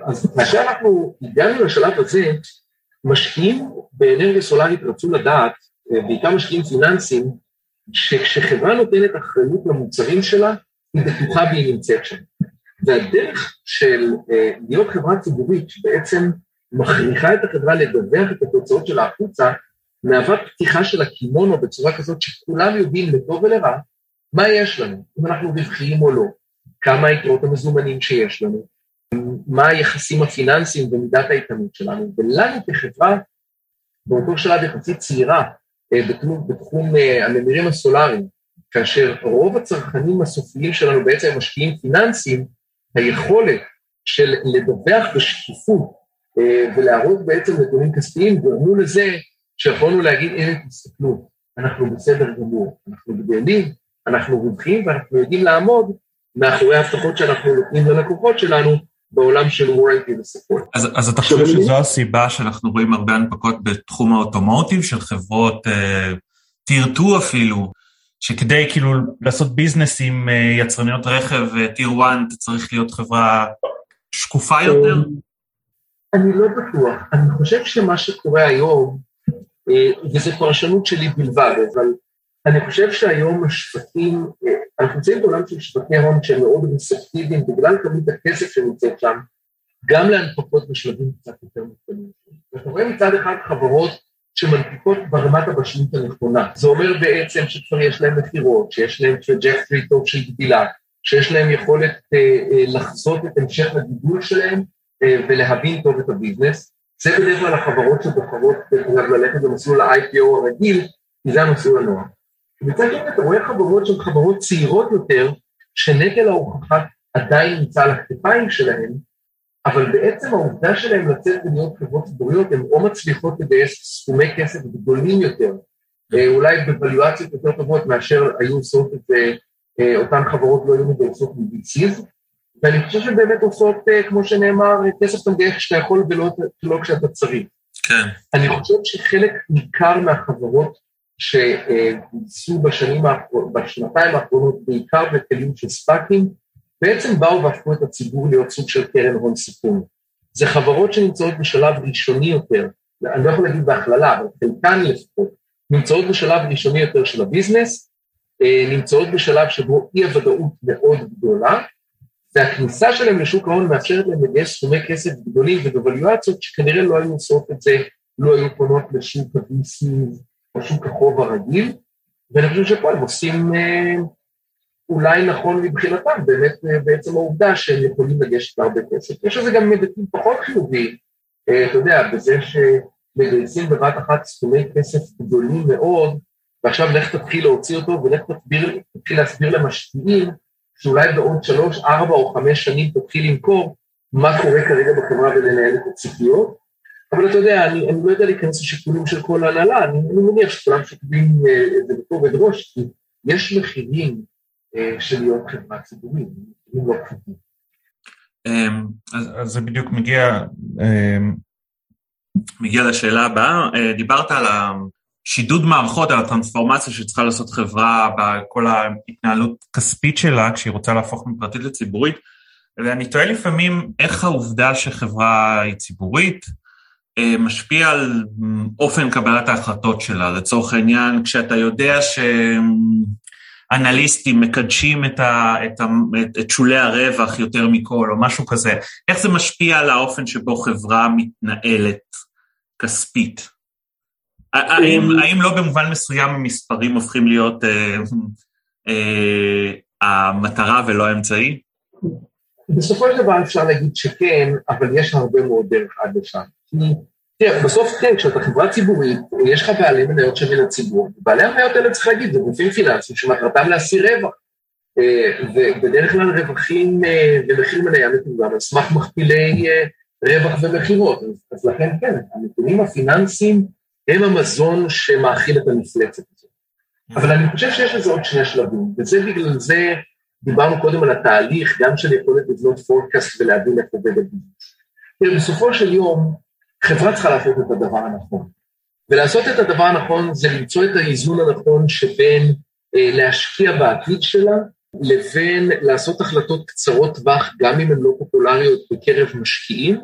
אז כאשר אנחנו הגענו לשלב הזה, משקיעים באנרגיה סולארית רצו לדעת, בעיקר משקיעים פיננסיים, שכשחברה נותנת אחריות למוצרים שלה, היא בטוחה והיא נמצאת שם. והדרך של להיות חברה ציבורית שבעצם מכריחה את החברה לדווח את התוצאות שלה החוצה, מהווה פתיחה של הקימונו בצורה כזאת שכולם יודעים לטוב ולרע מה יש לנו, אם אנחנו רווחיים או לא, כמה היתרות המזומנים שיש לנו, מה היחסים הפיננסיים ומידת ההתאמות שלנו, ולנו כחברה, באותו שלב יחסית צעירה, אה, בתחום, בתחום אה, הממירים הסולאריים, כאשר רוב הצרכנים הסופיים שלנו בעצם משקיעים פיננסיים, היכולת של לדווח בשקיפות אה, ולהראות בעצם נתונים כספיים גרמו לזה שיכולנו להגיד, הנה תסתכלו, אנחנו בסדר גמור, אנחנו גדלים, אנחנו רווחים ואנחנו יודעים לעמוד מאחורי ההבטחות שאנחנו נותנים ללקוחות שלנו בעולם של וורנטי וספורט. אז, אז אתה חושב שזו הסיבה שאנחנו רואים הרבה הנפקות בתחום האוטומוטיב של חברות טיר uh, 2 אפילו, שכדי כאילו לעשות ביזנס עם uh, יצרניות רכב טיר uh, 1 אתה צריך להיות חברה שקופה יותר? אני לא בטוח. אני חושב שמה שקורה היום, וזו פרשנות שלי בלבד, אבל אני חושב שהיום השווקים, uh, אנחנו נמצאים בעולם של שווקי הון שהם מאוד רספטיביים בגלל כמות הכסף שנמצאת שם, גם להנפקות בשלבים קצת יותר מוקדמים. אנחנו רואים מצד אחד חברות שמנפיקות ברמת הבשלות הנכונה. זה אומר בעצם שכבר יש להם מכירות, שיש להם trajectory טוב של גדילה, שיש להם יכולת אה, אה, לחזות את המשך הגידול שלהם אה, ולהבין טוב את ה business. זה בדרך כלל החברות שבוחרות ללכת במסלול ה-IPO הרגיל, כי זה המסלול הנוח. מצד שני אתה רואה חברות שהן חברות צעירות יותר, שנטל ההוכחה עדיין נמצא על הכתפיים שלהן, אבל בעצם העובדה שלהן לצאת ולהיות חברות ציבוריות, הן או מצליחות לגייס סכומי כסף גדולים יותר, אה, אולי בוולואציות יותר טובות מאשר היו עושות את אה, אותן חברות לא היו מגייסות מ-VCs, ואני חושב שהן באמת עושות, אה, כמו שנאמר, כסף אתה מגייס כשאתה יכול ולא לא כשאתה צריך. כן. אני חושב שחלק ניכר מהחברות שגויסו בשנים האחרונות, בשנתיים האחרונות, בעיקר בכלים של ספאקים, בעצם באו והפכו את הציבור להיות סוג של קרן הון סיכון. זה חברות שנמצאות בשלב ראשוני יותר, אני לא יכול להגיד בהכללה, אבל חלקן לפחות, נמצאות בשלב ראשוני יותר של הביזנס, אה, נמצאות בשלב שבו אי הוודאות מאוד גדולה, והכניסה שלהם לשוק ההון מאפשרת להם לגייס סכומי כסף גדולים ובוולואציות שכנראה לא היו עושות את זה, לא היו פונות לשוק ה-VC או שוק החוב הרגיל, ואני חושב שפה הם עושים אה, אולי נכון מבחינתם, באמת אה, בעצם העובדה שהם יכולים לגשת להרבה כסף. יש לזה גם היבטים פחות חיוביים, אה, אתה יודע, בזה שמגייסים בבת אחת סכומי כסף גדולים מאוד, ועכשיו לך תתחיל להוציא אותו ולך תתחיל להסביר למשקיעים שאולי בעוד שלוש, ארבע או חמש שנים תתחיל למכור מה קורה כרגע בחברה ולנהל את הציפיות. אבל אתה יודע, אני, אני לא יודע להיכנס לשיקולים של כל ההנהלה, אני, אני מניח שכולם שוקדים אה, את זה בכובד ראש, כי יש מחירים אה, של להיות חברה ציבורית, מחירים לא פשוטים. אמ, אז זה בדיוק מגיע, אמ, מגיע לשאלה הבאה, אה, דיברת על השידוד מערכות, על הטרנספורמציה שצריכה לעשות חברה בכל ההתנהלות הכספית שלה כשהיא רוצה להפוך מפרטית לציבורית, ואני תוהה לפעמים איך העובדה שחברה היא ציבורית, אה, משפיע על אופן קבלת ההחלטות שלה. לצורך העניין, כשאתה יודע שאנליסטים מקדשים את, ה, את, ה, את שולי הרווח יותר מכל, או משהו כזה, איך זה משפיע על האופן שבו חברה מתנהלת כספית? האם, האם לא במובן מסוים המספרים הופכים להיות אה, אה, המטרה ולא האמצעי? בסופו של דבר אפשר להגיד שכן, אבל יש הרבה מאוד דרך עד לשם. תראה, בסוף כן, כשאתה חברה ציבורית, יש לך בעלי מניות שמן הציבור, בעלי המניות האלה צריך להגיד, זה גופים פיננסיים שמטרתם להסיר רווח. אה, ובדרך כלל רווחים ומחיר מניה מתורגם על סמך מכפילי אה, רווח ומכירות, אז לכן כן, הנתונים הפיננסיים הם המזון שמאכיל את המפלצת הזאת. אבל אני חושב שיש לזה עוד שני שלבים, וזה בגלל זה דיברנו קודם על התהליך, גם של יכולת לבנות פורקאסט ולהבין איך עובד הביזנס. בסופו של יום, חברה צריכה לעשות את הדבר הנכון. ולעשות את הדבר הנכון זה למצוא את האיזון הנכון שבין אה, להשקיע בעתיד שלה, לבין לעשות החלטות קצרות טווח, גם אם הן לא פופולריות בקרב משקיעים,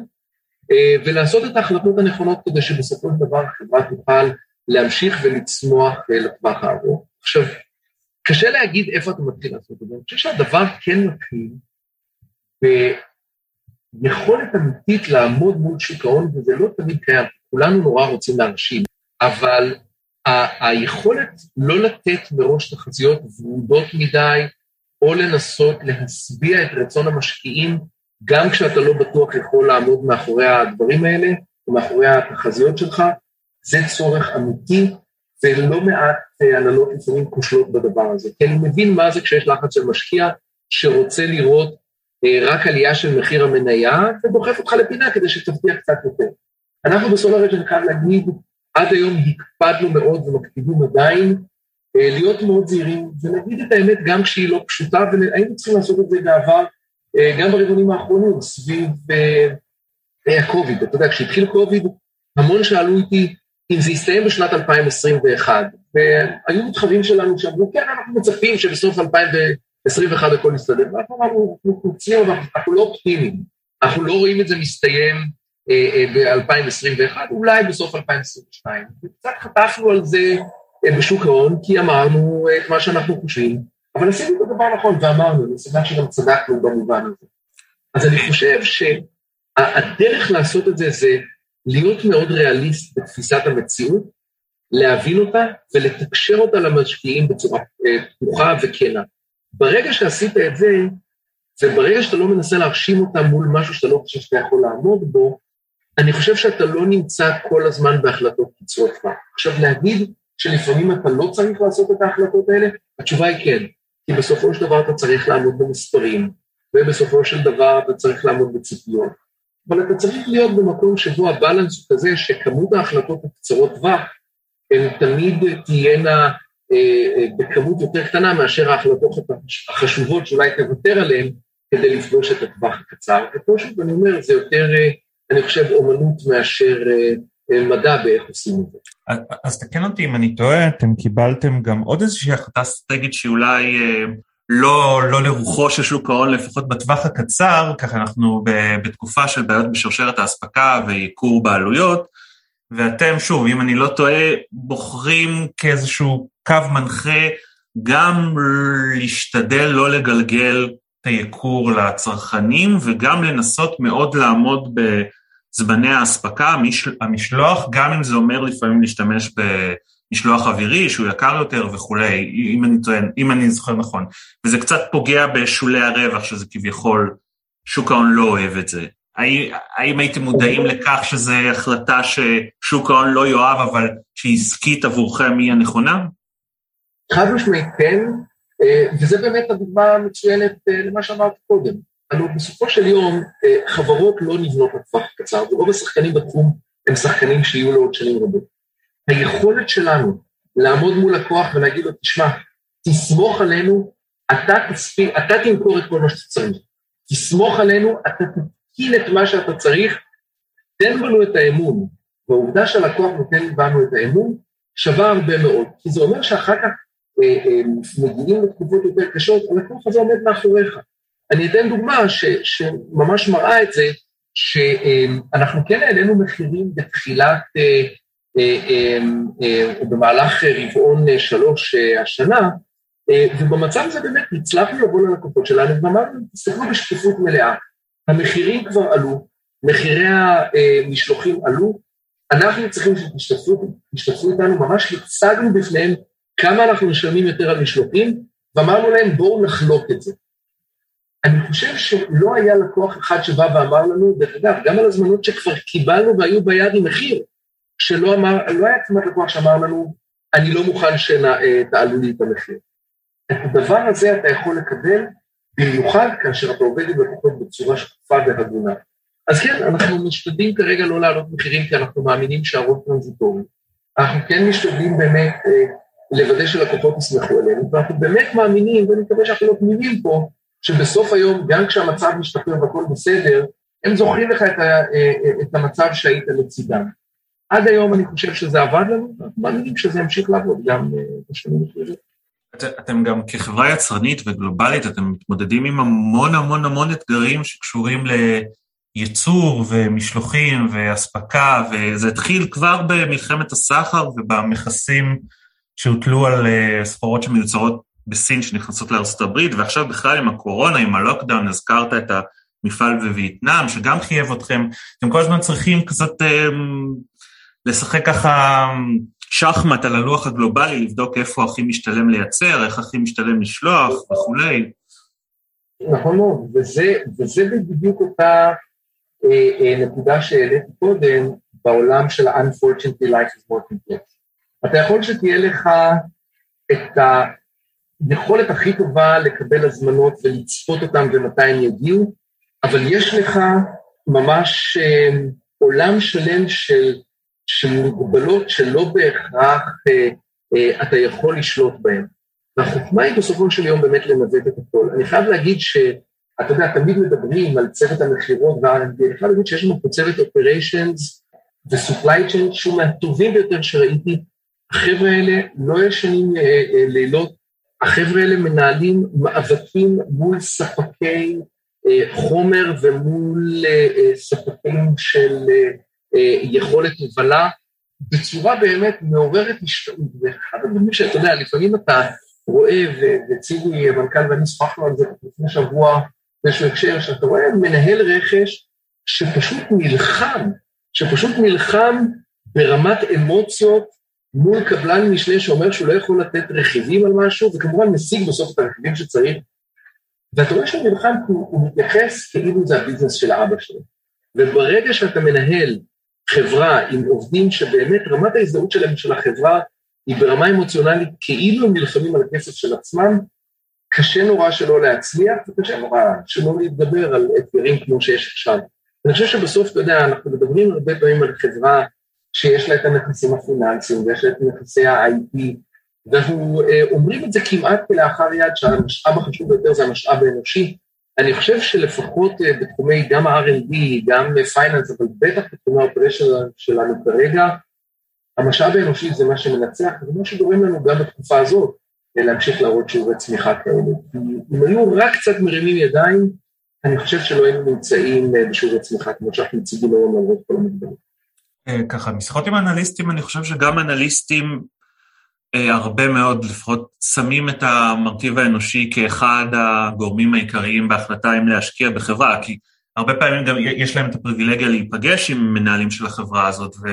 ולעשות את ההחלטות הנכונות כדי שבסופו של דבר החברה תוכל להמשיך ולצמוח אה, לטווח הארוך. עכשיו, קשה להגיד איפה אתה מתחיל לעשות את זה, אני חושב שהדבר כן מתחיל ביכולת אמיתית לעמוד מול שוק ההון, וזה לא תמיד קיים, כולנו נורא רוצים להרשים, אבל ה- היכולת לא לתת מראש תחזיות ורודות מדי, או לנסות להשביע את רצון המשקיעים, גם כשאתה לא בטוח יכול לעמוד מאחורי הדברים האלה, או מאחורי התחזיות שלך, זה צורך אמיתי, ולא מעט הנהלות לפעמים כושלות בדבר הזה. כי אני מבין מה זה כשיש לחץ של משקיע שרוצה לראות אה, רק עלייה של מחיר המניה, ודוחף אותך לפינה כדי שתבטיח קצת יותר. אנחנו בסולארית, אני חייב להגיד, עד היום הקפדנו מאוד ומקפידים עדיין להיות מאוד זהירים ולהגיד את האמת גם כשהיא לא פשוטה, והיינו צריכים לעשות את זה בעבר, גם ברבעונים האחרונים, סביב הקוביד. אתה יודע, כשהתחיל קוביד, המון שאלו אותי אם זה יסתיים בשנת 2021, והיו מתחרים שלנו שאמרו, כן, אנחנו מצפים שבסוף 2021 הכל יסתדר, ואנחנו אמרנו, אנחנו רוצים, אבל אנחנו לא אופטימיים, אנחנו לא רואים את זה מסתיים ב-2021, אולי בסוף 2022. וקצת חטפנו על זה בשוק ההון, כי אמרנו את מה שאנחנו חושבים, אבל עשינו את הדבר נכון ואמרנו, אני שמח שגם צדקנו במובן הזה. אז אני חושב שהדרך לעשות את זה זה להיות מאוד ריאליסט בתפיסת המציאות, להבין אותה ולתקשר אותה למשקיעים בצורה פתוחה וכנה. ברגע שעשית את זה, וברגע שאתה לא מנסה להרשים אותה מול משהו שאתה לא חושב שאתה יכול לעמוד בו, אני חושב שאתה לא נמצא כל הזמן בהחלטות קצרות טווח. עכשיו, להגיד שלפעמים אתה לא צריך לעשות את ההחלטות האלה, התשובה היא כן, כי בסופו של דבר אתה צריך לעמוד במספרים, ובסופו של דבר אתה צריך לעמוד בציפיות. אבל אתה צריך להיות במקום שבו הבלנס הוא כזה שכמות ההחלטות הקצרות טווח הן תמיד תהיינה אה, אה, בכמות יותר קטנה מאשר ההחלטות החשובות שאולי תוותר עליהן כדי לפגוש את הטווח הקצר. ופה שוב אני אומר, זה יותר, אה, אני חושב, אומנות מאשר מדע באיך עושים את זה. אז תקן אותי אם אני טועה, אתם קיבלתם גם עוד איזושהי החלטה אסטרטגית שאולי לא, לא לרוחו של שוק ההון, לפחות בטווח הקצר, ככה אנחנו בתקופה של בעיות בשרשרת האספקה וייקור בעלויות, ואתם, שוב, אם אני לא טועה, בוחרים כאיזשהו קו מנחה גם להשתדל לא לגלגל את הייקור לצרכנים, וגם לנסות מאוד לעמוד בזמני האספקה, המשלוח, גם אם זה אומר לפעמים להשתמש במשלוח אווירי, שהוא יקר יותר וכולי, אם אני טוען, אם אני זוכר נכון. וזה קצת פוגע בשולי הרווח, שזה כביכול, שוק ההון לא אוהב את זה. האם הייתם מודעים לכך שזו החלטה ששוק ההון לא יאהב, אבל שהיא עסקית עבורכם היא הנכונה? חד משמעית כן, אה, וזה באמת הדוגמה המצוינת אה, למה שאמרתי קודם. הלוא בסופו של יום אה, חברות לא נבנות לטווח קצר, ורוב השחקנים בתחום הם שחקנים שיהיו לעוד שנים רבות. היכולת שלנו לעמוד מול לקוח ולהגיד לו, תשמע, תסמוך עלינו, אתה תספיק, אתה תמכור את כל מה שאתה צריך. תסמוך עלינו, אתה תתקין את מה שאתה צריך, תן בנו את האמון. והעובדה שהלקוח נותן בנו את האמון, שווה הרבה מאוד, כי זה אומר שאחר כך אה, אה, מגיעים לתקופות יותר קשות, הלקוח הזה עומד מאחוריך. אני אתן דוגמה ש, שממש מראה את זה, שאנחנו כן העלינו מחירים בתחילת, אה, או במהלך רבעון שלוש השנה, ובמצב הזה באמת הצלחנו לבוא ללקוחות שלנו ואמרנו, תסתכלו בשקיפות מלאה, המחירים כבר עלו, מחירי המשלוחים עלו, אנחנו צריכים שתשתתפו איתנו, ממש הצגנו בפניהם כמה אנחנו משלמים יותר על משלוחים, ואמרנו להם בואו נחלוק את זה. אני חושב שלא היה לקוח אחד שבא ואמר לנו, דרך אגב, גם על הזמנות שכבר קיבלנו והיו ביד עם מחיר, שלא אמר, לא היה כמעט לקוח שאמר לנו, אני לא מוכן שתעלו לי את המחיר. את הדבר הזה אתה יכול לקבל, במיוחד כאשר אתה עובד עם לקוחות בצורה שקופה והגונה. אז כן, אנחנו משתדלים כרגע לא להעלות מחירים, כי אנחנו מאמינים שהרוב טרנזיטורי. אנחנו כן משתדלים באמת אה, לוודא שלקוחות יסמכו עלינו, ואנחנו באמת מאמינים, ואני מקווה שאנחנו לא תמימים פה, שבסוף היום, גם כשהמצב משתפר והכל בסדר, הם זוכרים לך את, ה, אה, את המצב שהיית לצידם. עד היום אני חושב שזה עבד לנו, ואנחנו מאמינים שזה ימשיך לעבוד גם אה, בשנים אחרות. אתם גם כחברה יצרנית וגלובלית, אתם מתמודדים עם המון המון המון אתגרים שקשורים לייצור ומשלוחים ואספקה, וזה התחיל כבר במלחמת הסחר ובמכסים שהוטלו על סחורות שמיוצרות בסין שנכנסות לארה"ב, ועכשיו בכלל עם הקורונה, עם הלוקדאון, הזכרת את המפעל בווייטנאם, שגם חייב אתכם, אתם כל הזמן צריכים קצת uh, לשחק ככה שחמט על הלוח הגלובלי, לבדוק איפה הכי משתלם לייצר, איך הכי משתלם לשלוח וכולי. נכון מאוד, וזה, וזה בדיוק אותה אה, אה, נקודה שהעליתי קודם בעולם של ה-unfortunately life is more complex. אתה יכול שתהיה לך את היכולת הכי טובה לקבל הזמנות ולצפות אותן ומתי הן יגיעו, אבל יש לך ממש אה, עולם שלם של, של מוגבלות שלא בהכרח אה, אתה יכול לשלוט בהם. והחוכמה היא בסופו של יום באמת לנווט את הכל. אני חייב להגיד שאתה יודע, תמיד מדברים על צוות המכירות וה-R&D, אני חייב להגיד שיש לנו פה צוות אופריישנס ו-supply שהוא מהטובים ביותר שראיתי. החבר'ה האלה לא ישנים אה, אה, לילות, החבר'ה האלה מנהלים מאבקים מול ספקי אה, חומר ומול ספקים של יכולת הובלה, בצורה באמת מעוררת השתאות. ואחד הדברים שאתה יודע, לפעמים אתה רואה, וצירי המנכ"ל ואני שוחחנו על זה לפני שבוע באיזשהו הקשר, שאתה רואה מנהל רכש שפשוט נלחם, שפשוט נלחם ברמת אמוציות מול קבלן משנה שאומר שהוא לא יכול לתת רכיבים על משהו, וכמובן משיג בסוף את הרכיבים שצריך. ואתה רואה כי הוא מתייחס כאילו זה הביזנס של אבא שלו. וברגע שאתה מנהל חברה עם עובדים שבאמת רמת ההזדהות שלהם של החברה היא ברמה אמוציונלית כאילו הם נלחמים על הכסף של עצמם, קשה נורא שלא להצליח וקשה נורא שלא להתגבר על אתגרים כמו שיש עכשיו. אני חושב שבסוף, אתה יודע, אנחנו מדברים הרבה פעמים על חברה שיש לה את הנכסים הפיננסיים ויש לה את נכסי ה-IP, ואנחנו אה, אומרים את זה כמעט כלאחר יד שהמשאב החשוב ביותר זה המשאב האנושי. אני חושב שלפחות אה, בתחומי גם ה-R&D, גם finance, אבל בטח בתחומי ה operation שלנו כרגע, המשאב האנושי זה מה שמנצח, וזה מה שגורם לנו גם בתקופה הזאת להמשיך להראות שיעורי צמיחה כאלה. אם היו רק קצת מרימים ידיים, אני חושב שלא היינו נמצאים אה, בשיעורי צמיחה כמו שאנחנו מציגים היום למרות כל המגבלות. אה, ככה, משיחות עם אנליסטים, אני חושב שגם אנליסטים אה, הרבה מאוד לפחות שמים את המרכיב האנושי כאחד הגורמים העיקריים בהחלטה אם להשקיע בחברה, כי הרבה פעמים גם יש להם את הפריבילגיה להיפגש עם מנהלים של החברה הזאת, ו,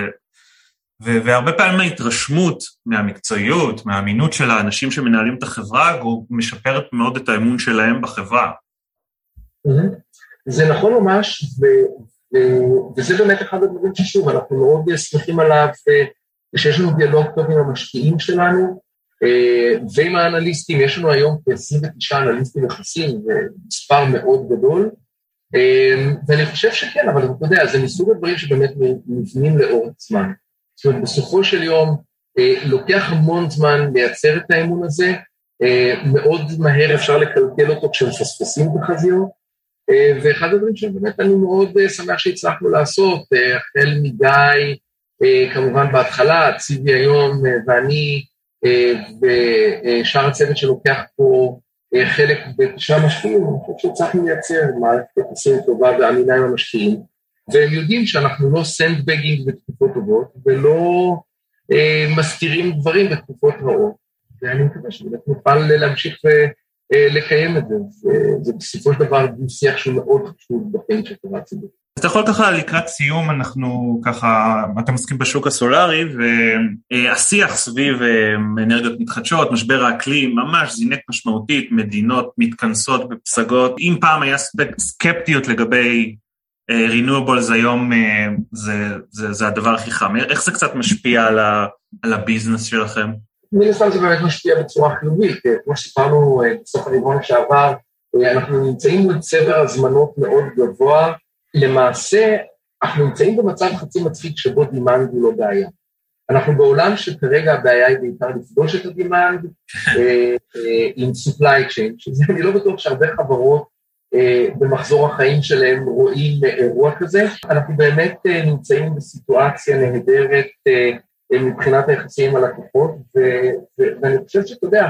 והרבה פעמים ההתרשמות מהמקצועיות, מהאמינות של האנשים שמנהלים את החברה, משפרת מאוד את האמון שלהם בחברה. זה נכון ממש, ו, ו, וזה באמת אחד הדברים ששוב, אנחנו מאוד שמחים עליו, ושיש לנו דיאלוג טוב עם המשקיעים שלנו, אה, ועם האנליסטים, יש לנו היום כ-29 אנליסטים יחסים, זה מספר מאוד גדול, אה, ואני חושב שכן, אבל אתה יודע, זה מסוג הדברים שבאמת נבנים לאורך זמן. זאת אומרת, בסופו של יום אה, לוקח המון זמן לייצר את האמון הזה, אה, מאוד מהר אפשר לקלקל אותו כשמפספסים בחזיות, אה, ואחד הדברים שבאמת אני מאוד שמח שהצלחנו לעשות, החל מגיא, כמובן בהתחלה, ציבי היום ואני ושאר הצוות שלוקח פה חלק בתשעה המשקיעים, אני חושב שהצלחנו לייצר מערכת יחסים טובה ואמינה עם המשקיעים. והם יודעים שאנחנו לא סנדבגינג בתקופות טובות ולא אה, מסתירים דברים בתקופות רעות, ואני מקווה שבאמת נוכל להמשיך ולקיים את זה. זה בסופו של דבר דו-שיח שהוא מאוד חשוב בחיים של חברה ציבורית. אז אתה יכול ככה לקראת סיום, אנחנו ככה, אתה מסכים בשוק הסולארי, והשיח סביב אה, אנרגיות מתחדשות, משבר האקלים, ממש זינק משמעותית, מדינות מתכנסות בפסגות. אם פעם היה סקפטיות לגבי renewables היום אה, זה, זה, זה הדבר הכי חם. איך זה קצת משפיע על, ה, על ה business שלכם? מן הסתם זה באמת משפיע בצורה חיובית. אה, כמו שסיפרנו אה, בסוף הרבעון שעבר, אנחנו נמצאים מול צבר הזמנות מאוד גבוה. למעשה, אנחנו נמצאים במצב חצי מצחיק שבו demand הוא לא בעיה. אנחנו בעולם שכרגע הבעיה היא בעיקר לפגוש את ה demand עם supply chain, שזה אני לא בטוח שהרבה חברות אה, במחזור החיים שלהם רואים אירוע כזה. אנחנו באמת אה, נמצאים בסיטואציה נהדרת אה, מבחינת היחסים עם הלקוחות, ואני חושב שאתה יודע,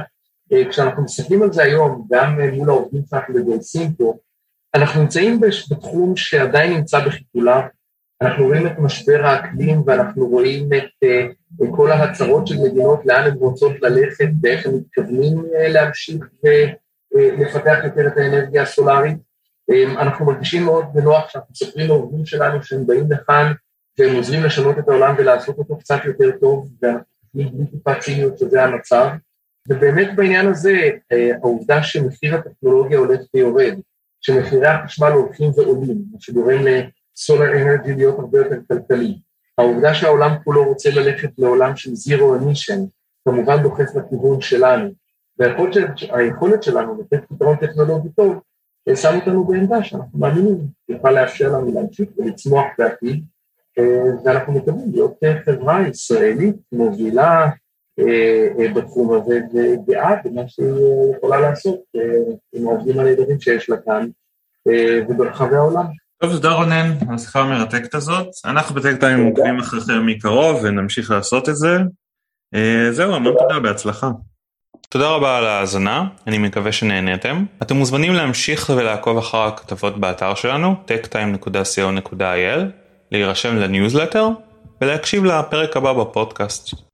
כשאנחנו מסתכלים על זה היום, גם מול העובדים שאנחנו מגייסים פה, אנחנו נמצאים בתחום שעדיין נמצא בחיתולה, אנחנו רואים את משבר האקלים ואנחנו רואים את, את כל ההצהרות של מדינות, לאן הן רוצות ללכת ואיך הם מתכוונים להמשיך לפתח יותר את האנרגיה הסולארית. אנחנו מרגישים מאוד בנוח שאנחנו מספרים לעובדים שלנו שהם באים לכאן והם עוזרים לשנות את העולם ולעשות אותו קצת יותר טוב, ואנחנו בלי טיפה ציניות שזה המצב. ובאמת בעניין הזה, אה, העובדה שמחיר הטכנולוגיה הולך ויורד, שמחירי החשמל הולכים ועולים, מה שגורם לסולר אנרגי להיות הרבה יותר כלכלי, העובדה שהעולם כולו רוצה ללכת לעולם של זירו אמישן, כמובן דוחף לכיוון שלנו, והיכולת שלנו לתת פתרון טכנולוגי טוב, שם אותנו בעמדה שאנחנו מאמינים, יוכל לאפשר לנו להמשיך ולצמוח בעתיד, ואנחנו מקווים להיות חברה ישראלית מובילה בתחום הזה, וגאה במה שהיא יכולה לעשות עם העובדים הנהדרים שיש לה כאן וברחבי העולם. טוב, תודה רונן על השיחה המרתקת הזאת. אנחנו בטק טיים עוקבים אחריכם מקרוב ונמשיך לעשות את זה. זהו, המון תודה, בהצלחה. תודה רבה על ההאזנה, אני מקווה שנהניתם. אתם מוזמנים להמשיך ולעקוב אחר הכתבות באתר שלנו, techtime.co.il, להירשם לניוזלטר ולהקשיב לפרק הבא בפודקאסט.